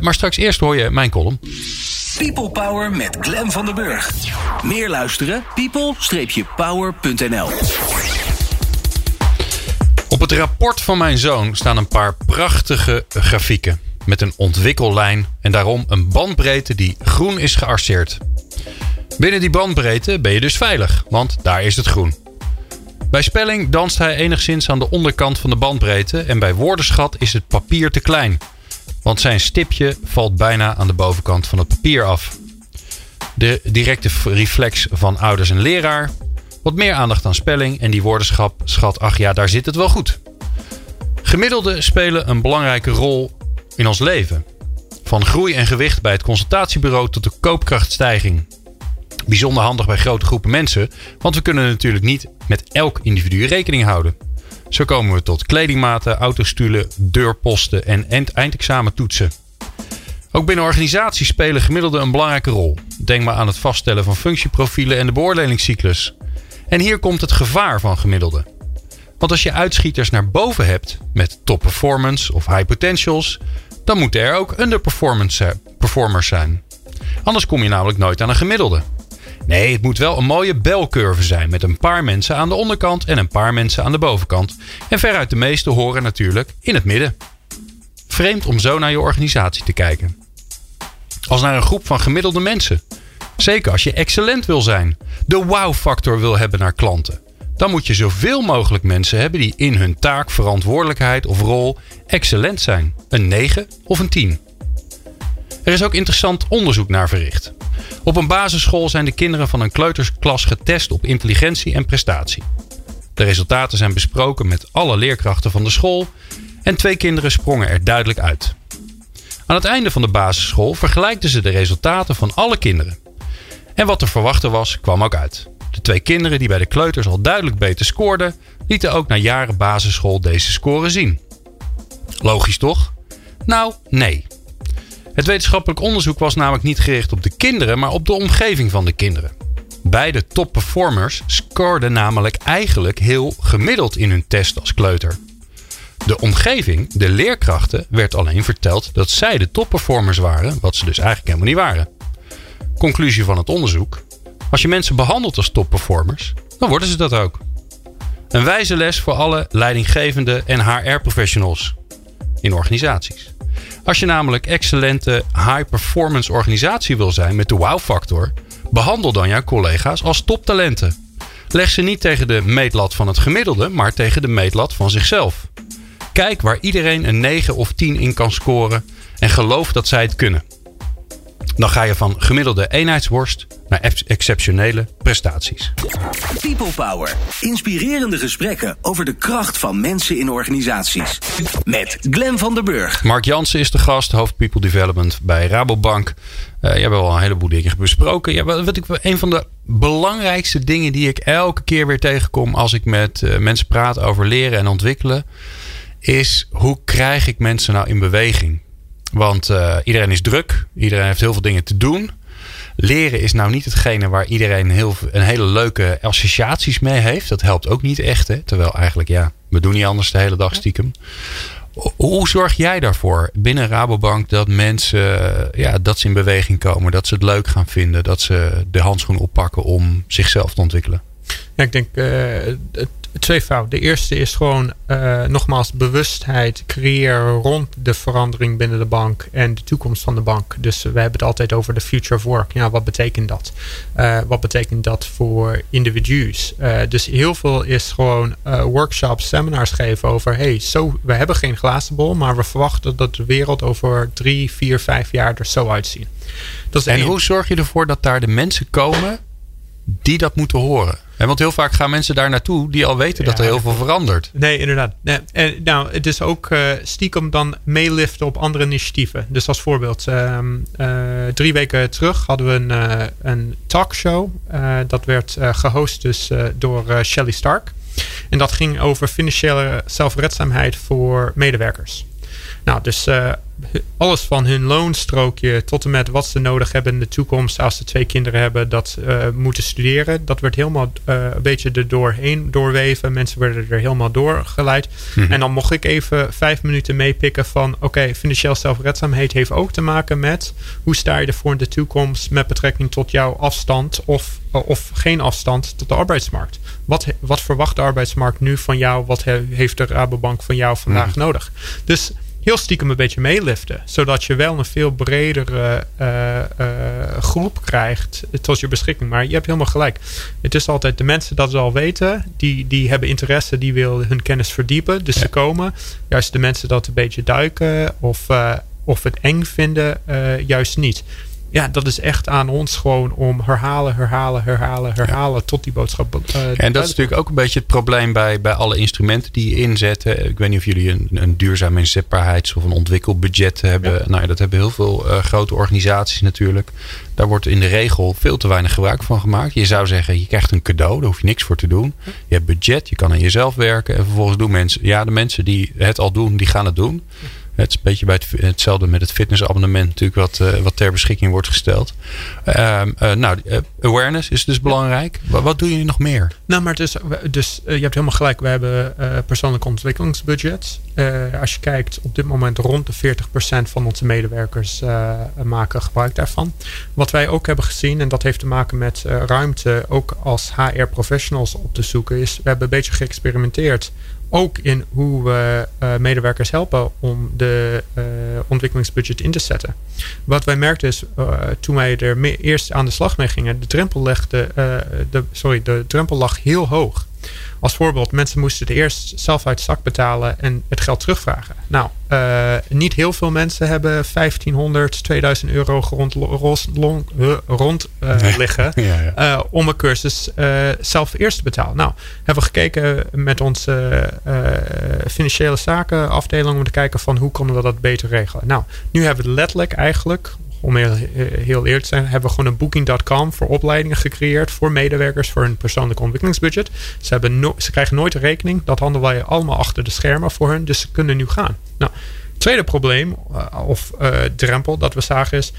Maar straks eerst hoor je mijn column. People Power met Glen van den Burg. Meer luisteren? people-power.nl op het rapport van mijn zoon staan een paar prachtige grafieken. Met een ontwikkellijn en daarom een bandbreedte die groen is gearceerd. Binnen die bandbreedte ben je dus veilig, want daar is het groen. Bij spelling danst hij enigszins aan de onderkant van de bandbreedte en bij woordenschat is het papier te klein. Want zijn stipje valt bijna aan de bovenkant van het papier af. De directe reflex van ouders en leraar wat meer aandacht aan spelling en die woordenschap schat, ach ja, daar zit het wel goed. Gemiddelden spelen een belangrijke rol in ons leven. Van groei en gewicht bij het consultatiebureau tot de koopkrachtstijging. Bijzonder handig bij grote groepen mensen, want we kunnen natuurlijk niet met elk individu rekening houden. Zo komen we tot kledingmaten, autostoelen, deurposten en eindexamentoetsen. Ook binnen organisaties spelen gemiddelden een belangrijke rol. Denk maar aan het vaststellen van functieprofielen en de beoordelingscyclus. En hier komt het gevaar van gemiddelde. Want als je uitschieters naar boven hebt met top performance of high potentials, dan moeten er ook underperformers zijn. Anders kom je namelijk nooit aan een gemiddelde. Nee, het moet wel een mooie belcurve zijn met een paar mensen aan de onderkant en een paar mensen aan de bovenkant. En veruit de meeste horen natuurlijk in het midden. Vreemd om zo naar je organisatie te kijken. Als naar een groep van gemiddelde mensen. Zeker als je excellent wil zijn, de wow-factor wil hebben naar klanten. Dan moet je zoveel mogelijk mensen hebben die in hun taak, verantwoordelijkheid of rol excellent zijn. Een 9 of een 10. Er is ook interessant onderzoek naar verricht. Op een basisschool zijn de kinderen van een kleutersklas getest op intelligentie en prestatie. De resultaten zijn besproken met alle leerkrachten van de school en twee kinderen sprongen er duidelijk uit. Aan het einde van de basisschool vergelijkten ze de resultaten van alle kinderen. En wat te verwachten was, kwam ook uit. De twee kinderen die bij de kleuters al duidelijk beter scoorden, lieten ook na jaren basisschool deze score zien. Logisch toch? Nou, nee. Het wetenschappelijk onderzoek was namelijk niet gericht op de kinderen, maar op de omgeving van de kinderen. Beide topperformers scoorden namelijk eigenlijk heel gemiddeld in hun test als kleuter. De omgeving, de leerkrachten, werd alleen verteld dat zij de topperformers waren, wat ze dus eigenlijk helemaal niet waren. Conclusie van het onderzoek: als je mensen behandelt als topperformers, dan worden ze dat ook. Een wijze les voor alle leidinggevende en HR-professionals in organisaties. Als je namelijk excellente high-performance organisatie wil zijn met de wow-factor, behandel dan jouw collega's als toptalenten. Leg ze niet tegen de meetlat van het gemiddelde, maar tegen de meetlat van zichzelf. Kijk waar iedereen een 9 of 10 in kan scoren en geloof dat zij het kunnen. Dan ga je van gemiddelde eenheidsworst naar exceptionele prestaties. People Power. Inspirerende gesprekken over de kracht van mensen in organisaties. Met Glen van der Burg. Mark Jansen is de gast, hoofd People Development bij Rabobank. Uh, je hebt al een heleboel dingen besproken. Ja, wat ik, een van de belangrijkste dingen die ik elke keer weer tegenkom als ik met uh, mensen praat over leren en ontwikkelen, is hoe krijg ik mensen nou in beweging? Want uh, iedereen is druk. Iedereen heeft heel veel dingen te doen. Leren is nou niet hetgene waar iedereen heel, een hele leuke associaties mee heeft. Dat helpt ook niet echt. Hè? Terwijl eigenlijk, ja, we doen niet anders de hele dag stiekem. Hoe zorg jij daarvoor binnen Rabobank dat mensen ja, dat ze in beweging komen, dat ze het leuk gaan vinden, dat ze de handschoen oppakken om zichzelf te ontwikkelen? Ja, ik denk uh, het tweevoud. De eerste is gewoon uh, nogmaals bewustheid creëren rond de verandering binnen de bank en de toekomst van de bank. Dus we hebben het altijd over de future of work. Ja, wat betekent dat? Uh, wat betekent dat voor individu's? Uh, dus heel veel is gewoon workshops, seminars geven over: hey, zo, we hebben geen glazen bol, maar we verwachten dat de wereld over drie, vier, vijf jaar er zo uitziet. Dat en hoe zorg je ervoor dat daar de mensen komen die dat moeten horen? En want heel vaak gaan mensen daar naartoe die al weten dat er heel veel verandert. Nee, inderdaad. Nee, en, nou, het is ook uh, stiekem dan meeliften op andere initiatieven. Dus als voorbeeld, uh, uh, drie weken terug hadden we een, uh, een talkshow. dat werd gehost dus door Shelly Stark. En dat ging over financiële zelfredzaamheid voor medewerkers. Nou, dus alles van hun loonstrookje tot en met wat ze nodig hebben in de toekomst als ze twee kinderen hebben dat uh, moeten studeren. Dat werd helemaal uh, een beetje er doorheen doorweven. Mensen werden er helemaal doorgeleid. Mm En dan mocht ik even vijf minuten meepikken van oké, okay, financieel zelfredzaamheid heeft ook te maken met hoe sta je ervoor in de toekomst met betrekking tot jouw afstand of, of geen afstand tot de arbeidsmarkt. Wat, wat verwacht de arbeidsmarkt nu van jou? Wat heeft de Rabobank van jou vandaag mm nodig? Dus heel stiekem een beetje meeliften. Zodat je wel een veel bredere uh, uh, groep krijgt tot je beschikking. Maar je hebt helemaal gelijk. Het is altijd de mensen dat ze al weten. Die, die hebben interesse, die willen hun kennis verdiepen. Dus ze komen. Juist de mensen dat een beetje duiken of, uh, of het eng vinden, juist niet ja, dat is echt aan ons gewoon om herhalen, herhalen, herhalen, herhalen tot die boodschap. Uh, en dat is natuurlijk ook een beetje het probleem bij, bij alle instrumenten die je inzetten. Ik weet niet of jullie een, een duurzaam inzetbaarheids- of een ontwikkelbudget hebben. Ja. Nou ja, dat hebben heel veel uh, grote organisaties natuurlijk. Daar wordt in de regel veel te weinig gebruik van gemaakt. Je zou zeggen, je krijgt een cadeau, daar hoef je niks voor te doen. Je hebt budget, je kan aan jezelf werken. En vervolgens doen mensen, ja, de mensen die het al doen, die gaan het doen. Het is een beetje bij het, hetzelfde met het fitnessabonnement natuurlijk wat, uh, wat ter beschikking wordt gesteld. Uh, uh, nou, eh, awareness is dus belangrijk. Wat, doen je nog meer? Nou, maar is, dus je hebt helemaal gelijk. We hebben persoonlijk ontwikkelingsbudget. als je kijkt, op dit moment rond de 40% van onze medewerkers maken gebruik daarvan. Wat wij ook hebben gezien, en dat heeft te maken met ruimte ook als HR professionals op te zoeken, is we hebben een beetje geëxperimenteerd ook in hoe we uh, medewerkers helpen om de uh, ontwikkelingsbudget in te zetten. Wat wij merkten is, uh, toen wij er eerst aan de slag mee gingen, de drempel, legde, de, sorry, de drempel lag heel hoog. Als voorbeeld, mensen moesten het eerst zelf uit zak betalen en het geld terugvragen. Nou, uh, niet heel veel mensen hebben 1500, 2000 euro rond, rond, rond uh, liggen ja, ja. Om een cursus zelf eerst te betalen. Nou, hebben we gekeken met onze financiële zaken afdeling om te kijken van hoe kunnen we dat beter regelen. Nou, nu hebben we letterlijk eigenlijk om heel, heel eerlijk te zijn, hebben we gewoon een booking.com voor opleidingen gecreëerd voor medewerkers voor hun persoonlijk ontwikkelingsbudget. Ze, hebben ze krijgen nooit een rekening. Dat handelen wij allemaal achter de schermen voor hen. Dus ze kunnen nu gaan. Nou, tweede probleem uh, of uh, drempel dat we zagen is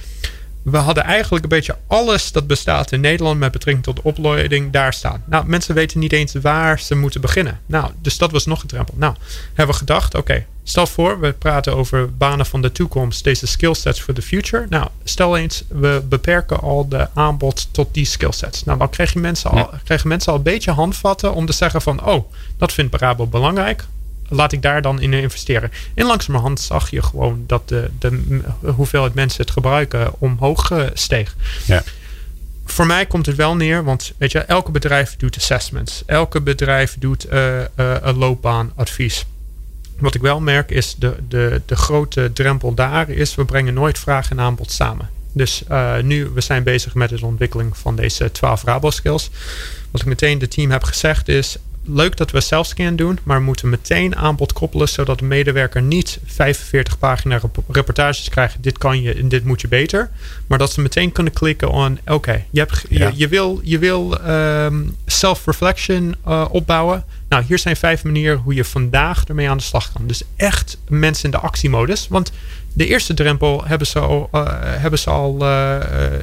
we hadden eigenlijk een beetje alles dat bestaat in Nederland met betrekking tot de opleiding daar staan. Nou, mensen weten niet eens waar ze moeten beginnen. Nou, dus dat was nog een drempel. Nou, hebben we gedacht, oké, stel voor, we praten over banen van de toekomst, deze skillsets for the future. Nou, stel eens, we beperken al de aanbod tot die skillsets. Nou, dan krijgen mensen al, krijgen mensen al een beetje handvatten om te zeggen van, oh, dat vindt Brabo belangrijk laat ik daar dan in investeren. En langzamerhand zag je gewoon dat de, de hoeveelheid mensen het gebruiken omhoog steeg. Ja. Voor mij komt het wel neer, want weet je, elke bedrijf doet assessments. Elke bedrijf doet uh, uh, een loopbaanadvies. Wat ik wel merk is de, de, de grote drempel daar is, we brengen nooit vraag en aanbod samen. Dus uh, nu, we zijn bezig met de ontwikkeling van deze 12 Rabo skills. Wat ik meteen de team heb gezegd is, leuk dat we selfscan doen, maar we moeten meteen aanbod koppelen, zodat de medewerker niet 45 pagina reportages krijgt. Dit kan je en dit moet je beter. Maar dat ze meteen kunnen klikken on, oké, okay, je, je, je, wil, je wil um, self-reflection uh, opbouwen. Nou, hier zijn vijf manieren hoe je vandaag ermee aan de slag kan. Dus echt mensen in de actiemodus. Want de eerste drempel hebben ze al, uh, hebben ze al, uh,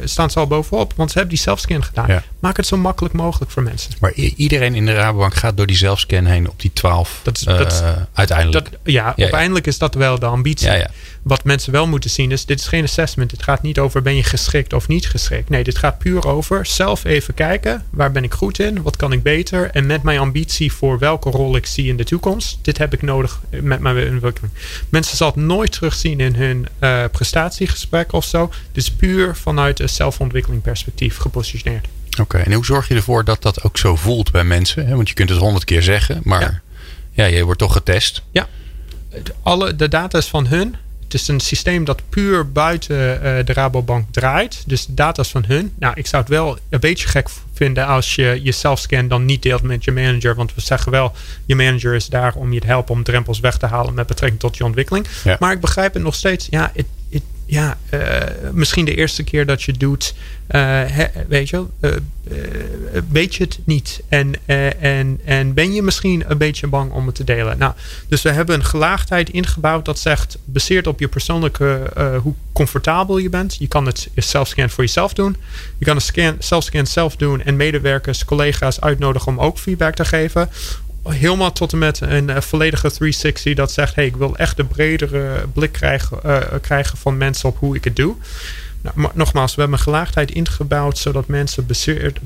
staan ze al bovenop. Want ze hebben die zelfscan gedaan. Maak het zo makkelijk mogelijk voor mensen. Maar iedereen in de Rabobank gaat door die zelfscan heen op die 12 dat is, dat, uiteindelijk. Dat, ja, ja, uiteindelijk is dat wel de ambitie. Wat mensen wel moeten zien is, dit is geen assessment. Het gaat niet over ben je geschikt of niet geschikt. Nee, dit gaat puur over zelf even kijken. Waar ben ik goed in? Wat kan ik beter? En met mijn ambitie voor welke rol ik zie in de toekomst. Dit heb ik nodig met mijn ontwikkeling. Mensen zal het nooit terugzien in hun uh, prestatiegesprek of zo. Dit is puur vanuit een zelfontwikkeling perspectief gepositioneerd. Oké, en hoe zorg je ervoor dat dat ook zo voelt bij mensen? Want je kunt het honderd keer zeggen, maar ja. ja, je wordt toch getest. Ja, alle, de data is van hun. Het is een systeem dat puur buiten uh, de Rabobank draait. Dus de data is van hun. Nou, ik zou het wel een beetje gek vinden als je je self-scan dan niet deelt met je manager. Want we zeggen wel, je manager is daar om je te helpen om drempels weg te halen met betrekking tot je ontwikkeling. Ja. Maar ik begrijp het nog steeds. Ja, het, ja uh, misschien de eerste keer dat je doet, he, weet je, uh, weet je het niet. En, en, en ben je misschien een beetje bang om het te delen. Nou, dus we hebben een gelaagdheid ingebouwd dat zegt, baseerd op je persoonlijke, hoe comfortabel je bent. Je kan het zelfscan voor jezelf doen. Je kan een scan, zelfscan zelf doen en medewerkers, collega's uitnodigen om ook feedback te geven helemaal tot en met een uh, volledige 360 dat zegt: hey, ik wil echt een bredere blik krijgen, uh, krijgen van mensen op hoe ik het doe. Nou, maar nogmaals, we hebben een gelaagdheid ingebouwd zodat mensen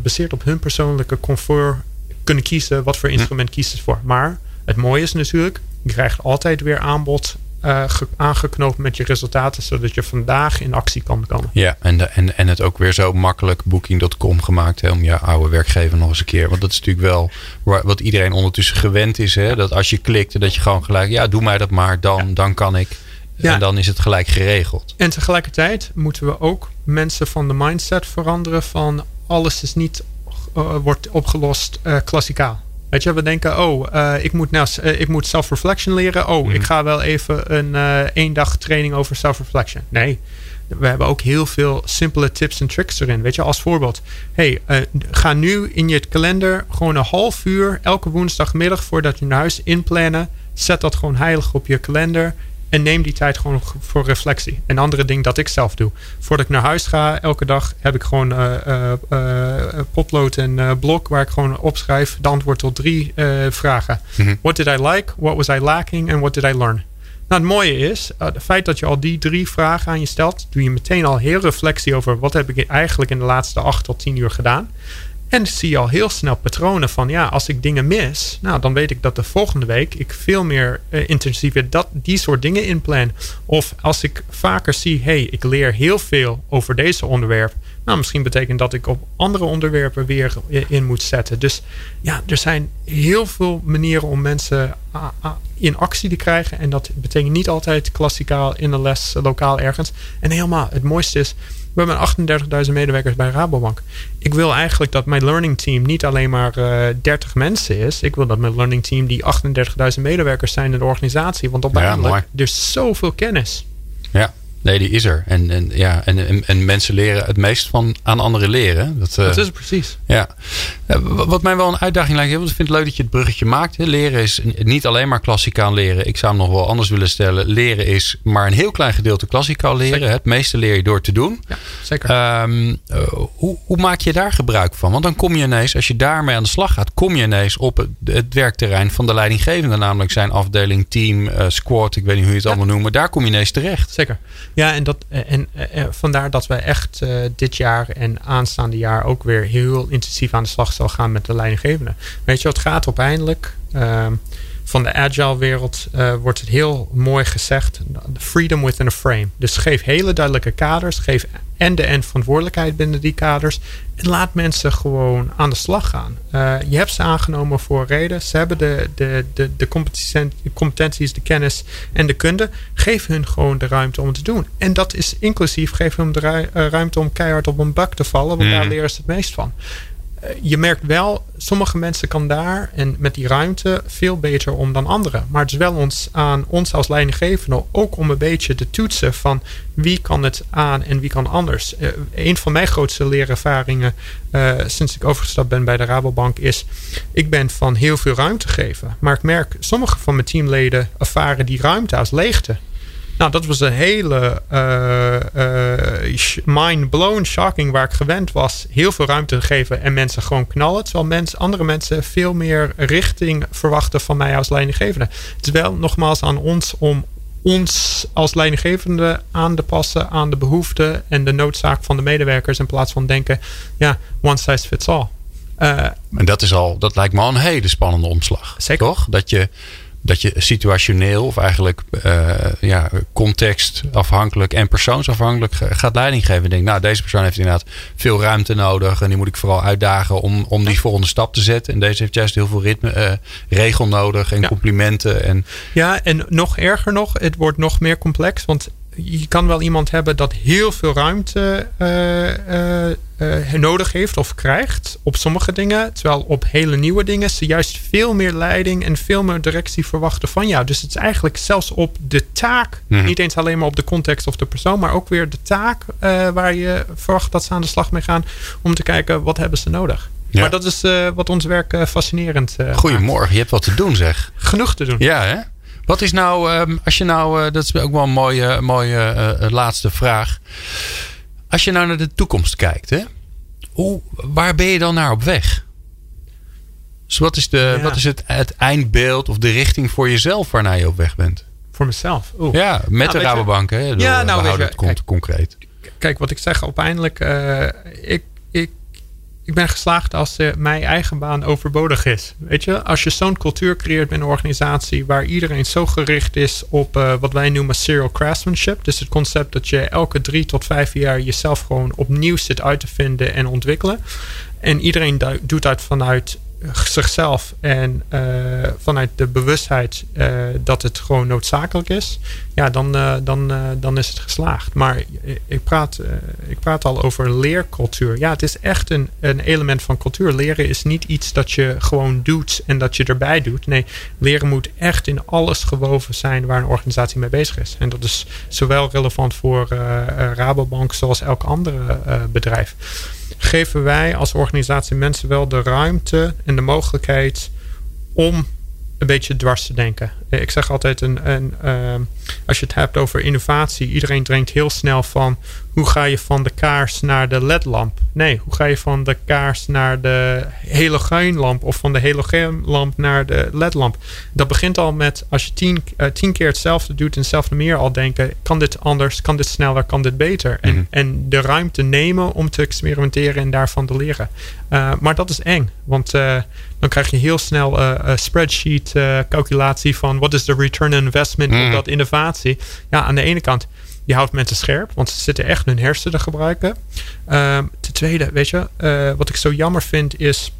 baseerd, op hun persoonlijke comfort kunnen kiezen wat voor instrument kiezen ze voor. Maar het mooie is natuurlijk, je krijgt altijd weer aanbod uh, aangeknoopt met je resultaten, zodat je vandaag in actie kan komen. Ja, en, de, en, en het ook weer zo makkelijk Booking.com gemaakt hè, om je oude werkgever nog eens een keer. Want dat is natuurlijk wel wat iedereen ondertussen gewend is. Hè, dat als je klikt, dat je gewoon gelijk, ja, doe mij dat maar, dan, ja. dan kan ik. Ja. En dan is het gelijk geregeld. En tegelijkertijd moeten we ook mensen van de mindset veranderen van alles is niet uh, wordt opgelost uh, klassikaal. Weet je, we denken, oh, uh, ik moet, nou, uh, ik moet self-reflection leren. Oh, mm. ik ga wel even een uh, één dag training over self-reflection. Nee, we hebben ook heel veel simpele tips en tricks erin. Weet je, als voorbeeld. Hey, ga nu in je kalender gewoon een half uur elke woensdagmiddag voordat je naar huis inplannen. Zet dat gewoon heilig op je kalender. En neem die tijd gewoon voor reflectie. Een andere ding dat ik zelf doe. Voordat ik naar huis ga, elke dag heb ik gewoon uh, uh, uh, potlood en blok waar ik gewoon opschrijf de antwoord tot drie vragen. Mm -hmm. What did I like? What was I lacking? And what did I learn? Nou, het mooie is, het feit dat je al die drie vragen aan je stelt, doe je meteen al heel reflectie over wat heb ik eigenlijk in de laatste acht tot tien uur gedaan. En zie je al heel snel patronen van ja, als ik dingen mis, nou dan weet ik dat de volgende week ik veel meer uh, intensief dat, die soort dingen inplan. Of als ik vaker zie, hey, ik leer heel veel over deze onderwerp. Nou, misschien betekent dat ik op andere onderwerpen weer in moet zetten. Dus ja, er zijn heel veel manieren om mensen in actie te krijgen. En dat betekent niet altijd klassikaal in een les lokaal ergens. En helemaal, het mooiste is, we hebben 38.000 medewerkers bij Rabobank. Ik wil eigenlijk dat mijn learning team niet alleen maar uh, 30 mensen is. Ik wil dat mijn learning team die 38.000 medewerkers zijn in de organisatie. Want uiteindelijk, ja, er is zoveel kennis. Ja, nee, die is er. En, en, ja, en, en, en mensen leren het meest van aan anderen leren. Dat, uh, dat is het precies. Ja. Wat mij wel een uitdaging lijkt, want ik vind het leuk dat je het bruggetje maakt. Leren is niet alleen maar klassikaal leren. Ik zou hem nog wel anders willen stellen. Leren is maar een heel klein gedeelte klassikaal leren. Zeker. Het meeste leer je door te doen. Ja, zeker. Um, uh, hoe, hoe, maak je daar gebruik van? Want dan kom je ineens, als je daarmee aan de slag gaat, kom je ineens op het, het werkterrein van de leidinggevende. Namelijk zijn afdeling, team, uh, squad, ik weet niet hoe je het ja. allemaal noemt. Maar daar kom je ineens terecht. Zeker. Ja, en, dat, en, en vandaar dat wij echt dit jaar en aanstaande jaar ook weer heel intensief aan de slag zal gaan met de leidinggevende. Weet je, het gaat uiteindelijk. Uh, van de agile wereld uh, wordt het heel mooi gezegd: freedom within a frame. Dus geef hele duidelijke kaders, geef end-to-end verantwoordelijkheid binnen die kaders. En laat mensen gewoon aan de slag gaan. Uh, je hebt ze aangenomen voor een reden. Ze hebben de, de, de, de competenties, de kennis en de kunde. Geef hun gewoon de ruimte om het te doen. En dat is inclusief, geef hun de ruimte om keihard op een bak te vallen. Want mm. daar leren ze het meest van je merkt wel, sommige mensen kan daar en met die ruimte veel beter om dan anderen. Maar het is wel ons, aan ons als leidinggevende ook om een beetje te toetsen van wie kan het aan en wie kan anders. Uh, een van mijn grootste leerervaringen uh, sinds ik overgestapt ben bij de Rabobank is, ik ben van heel veel ruimte geven. Maar ik merk, sommige van mijn teamleden ervaren die ruimte als leegte. Nou, dat was een hele uh, mind-blown, shocking, waar ik gewend was heel veel ruimte te geven en mensen gewoon knallen. Terwijl mensen, andere mensen veel meer richting verwachten van mij als leidinggevende. Het is wel nogmaals aan ons om ons als leidinggevende aan te passen aan de behoeften en de noodzaak van de medewerkers in plaats van denken, ja, one size fits all. Uh, en dat is al, dat lijkt me al een hele spannende omslag. Zeker. Toch? Dat je dat je situationeel of eigenlijk uh, ja, contextafhankelijk en persoonsafhankelijk gaat leiding geven. Denk, nou, deze persoon heeft inderdaad veel ruimte nodig en die moet ik vooral uitdagen om, om die volgende stap te zetten. En deze heeft juist heel veel ritme, uh, regel nodig en complimenten. En... Ja, en nog erger nog, het wordt nog meer complex. Want je kan wel iemand hebben dat heel veel ruimte uh, nodig heeft of krijgt op sommige dingen. Terwijl op hele nieuwe dingen ze juist veel meer leiding en veel meer directie verwachten van jou. Dus het is eigenlijk zelfs op de taak, mhm. niet eens alleen maar op de context of de persoon, maar ook weer de taak waar je verwacht dat ze aan de slag mee gaan om te kijken wat hebben ze nodig. Maar dat is wat ons werk fascinerend Goedemorgen, je hebt wat te doen zeg. Genoeg te doen. Ja hè? Wat is nou, ehm, als je nou, eh, dat is ook wel een mooie, mooie eh, laatste vraag. Als je nou naar de toekomst kijkt, hè, hoe, waar ben je dan naar op weg? Dus wat is, de, wat is het, het eindbeeld of de richting voor jezelf waarnaar je op weg bent? Voor mezelf? Oeh. Ja, met nou, de Rabobank. Hè? ja, nou, we houden het kijk, concreet. Kijk, wat ik zeg, uiteindelijk, uh, ik, ik ben geslaagd als mijn eigen baan overbodig is. Weet je, als je zo'n cultuur creëert binnen een organisatie waar iedereen zo gericht is op uh, wat wij noemen serial craftsmanship. Dus het concept dat je elke drie tot vijf jaar jezelf gewoon opnieuw zit uit te vinden en ontwikkelen. En iedereen doet dat vanuit zichzelf en uh, vanuit de bewustheid uh, dat het gewoon noodzakelijk is, ja, dan, uh, dan, dan is het geslaagd. Maar ik praat, ik praat al over leercultuur. Ja, het is echt een, een element van cultuur. Leren is niet iets dat je gewoon doet en dat je erbij doet. Nee, leren moet echt in alles gewoven zijn waar een organisatie mee bezig is. En dat is zowel relevant voor Rabobank zoals elk andere bedrijf geven wij als organisatie mensen wel de ruimte en de mogelijkheid om een beetje dwars te denken. Ik zeg altijd, een, een, uh, als je het hebt over innovatie, iedereen drinkt heel snel van hoe ga je van de kaars naar de ledlamp? Nee, hoe ga je van de kaars naar de halogeenlamp of van de halogeenlamp naar de ledlamp? Dat begint al met als je tien, uh, tien keer hetzelfde doet en zelf meer al denken, kan dit anders, kan dit sneller, kan dit beter? en, mhm. en de ruimte nemen om te experimenteren en daarvan te leren. Uh, maar dat is eng, want uh, dan krijg je heel snel een spreadsheet calculatie van wat is de return on investment mm. op dat innovatie. Ja, aan de ene kant je houdt mensen scherp, want ze zitten echt hun hersenen te gebruiken. Uh, ten tweede, weet je, uh, wat ik zo jammer vind is.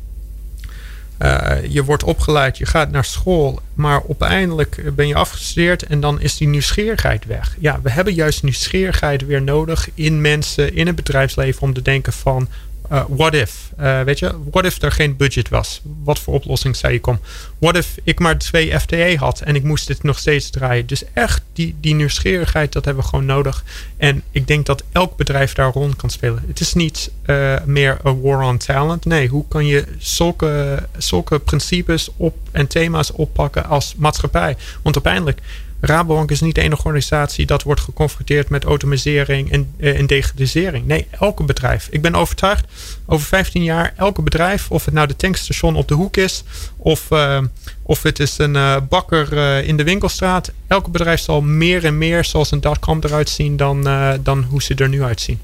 Uh, je wordt opgeleid, je gaat naar school, maar uiteindelijk ben je afgestudeerd en dan is die nieuwsgierigheid weg. Ja, we hebben juist nieuwsgierigheid weer nodig in mensen, in het bedrijfsleven om te denken van uh, what if? Uh, weet je, what if er geen budget was? Wat voor oplossing zou je komen? What if ik maar twee FTE had en ik moest dit nog steeds draaien? Dus echt, die, die nieuwsgierigheid, dat hebben we gewoon nodig. En ik denk dat elk bedrijf daar rond kan spelen. Het is niet uh, meer een war on talent. Nee, hoe kan je zulke, zulke principes op en thema's oppakken als maatschappij? Want uiteindelijk Rabobank is niet de enige organisatie dat wordt geconfronteerd met automatisering en, uh, en digitalisering. Nee, elke bedrijf. Ik ben overtuigd, over 15 jaar, elke bedrijf, of het nou de tankstation op de hoek is, of, uh, of het is een uh, bakker in de winkelstraat, elke bedrijf zal meer en meer zoals een dotcom eruit zien dan, dan hoe ze er nu uitzien.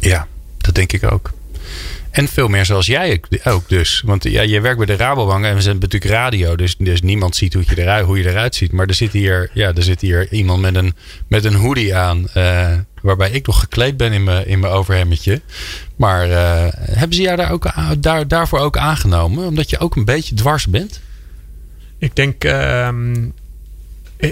Ja, dat denk ik ook. En veel meer zoals jij ook dus. Want ja, je werkt bij de Rabobank en we zijn natuurlijk radio. Dus, dus niemand ziet hoe je, eruit, hoe je eruit ziet. Maar er zit hier, ja, er zit hier iemand met een, met een hoodie aan. Uh, waarbij ik nog gekleed ben in mijn, in mijn overhemmetje. Maar uh, hebben ze jou daar ook, daar, daarvoor ook aangenomen? Omdat je ook een beetje dwars bent? Ik denk... Um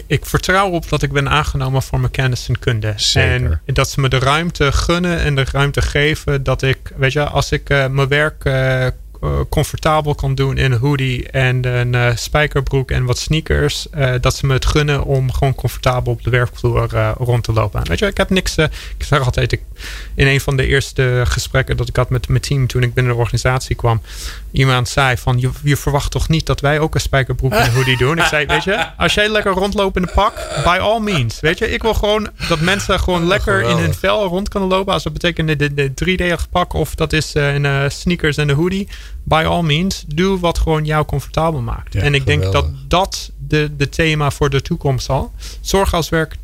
ik vertrouw op dat ik ben aangenomen voor mijn kennis en kunde. Zeker. En dat ze me de ruimte gunnen en de ruimte geven dat ik, weet je, als ik uh, mijn werk uh, uh, comfortabel kan doen in een hoodie en een uh, spijkerbroek en wat sneakers. Uh, dat ze me het gunnen om gewoon comfortabel op de werkvloer rond te lopen. Weet je, ik heb niks. ik zeg altijd, ik, in een van de eerste gesprekken dat ik had met mijn team toen ik binnen de organisatie kwam, iemand zei van je, je verwacht toch niet dat wij ook een spijkerbroek en een hoodie doen. Ik zei, weet je, als jij lekker rondloopt in de pak, by all means. Weet je, ik wil gewoon dat mensen gewoon lekker in hun vel rond kunnen lopen. Als dat betekent de, de, de 3D pak of dat is in sneakers en een hoodie by all means, doe wat gewoon jou comfortabel maakt. Ja, en ik geweldig. denk dat dat de, de thema voor de toekomst zal. Zorg als werk,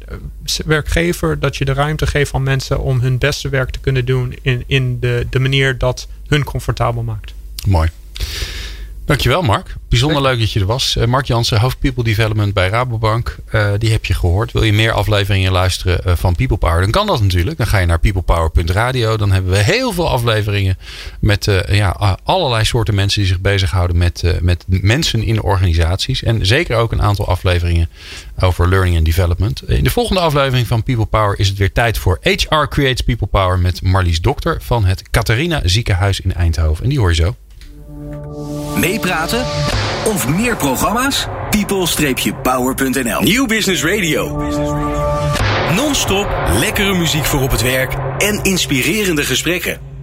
werkgever dat je de ruimte geeft aan mensen om hun beste werk te kunnen doen in, in de, de manier dat hun comfortabel maakt. Mooi. Dankjewel Mark. Bijzonder leuk dat je er was. Uh, Mark Jansen, hoofd People Development bij Rabobank. Uh, die heb je gehoord. Wil je meer afleveringen luisteren uh, van People Power? Dan kan dat natuurlijk. Dan ga je naar peoplepower.radio. Dan hebben we heel veel afleveringen met ja, allerlei soorten mensen die zich bezighouden met, met mensen in organisaties. En zeker ook een aantal afleveringen over learning and development. In de volgende aflevering van People Power is het weer tijd voor HR Creates People Power met Marlies Dokter van het Catharina Ziekenhuis in Eindhoven. En die hoor je zo. Meepraten of meer programma's? people-power.nl Nieuw Business Radio. Non-stop lekkere muziek voor op het werk en inspirerende gesprekken.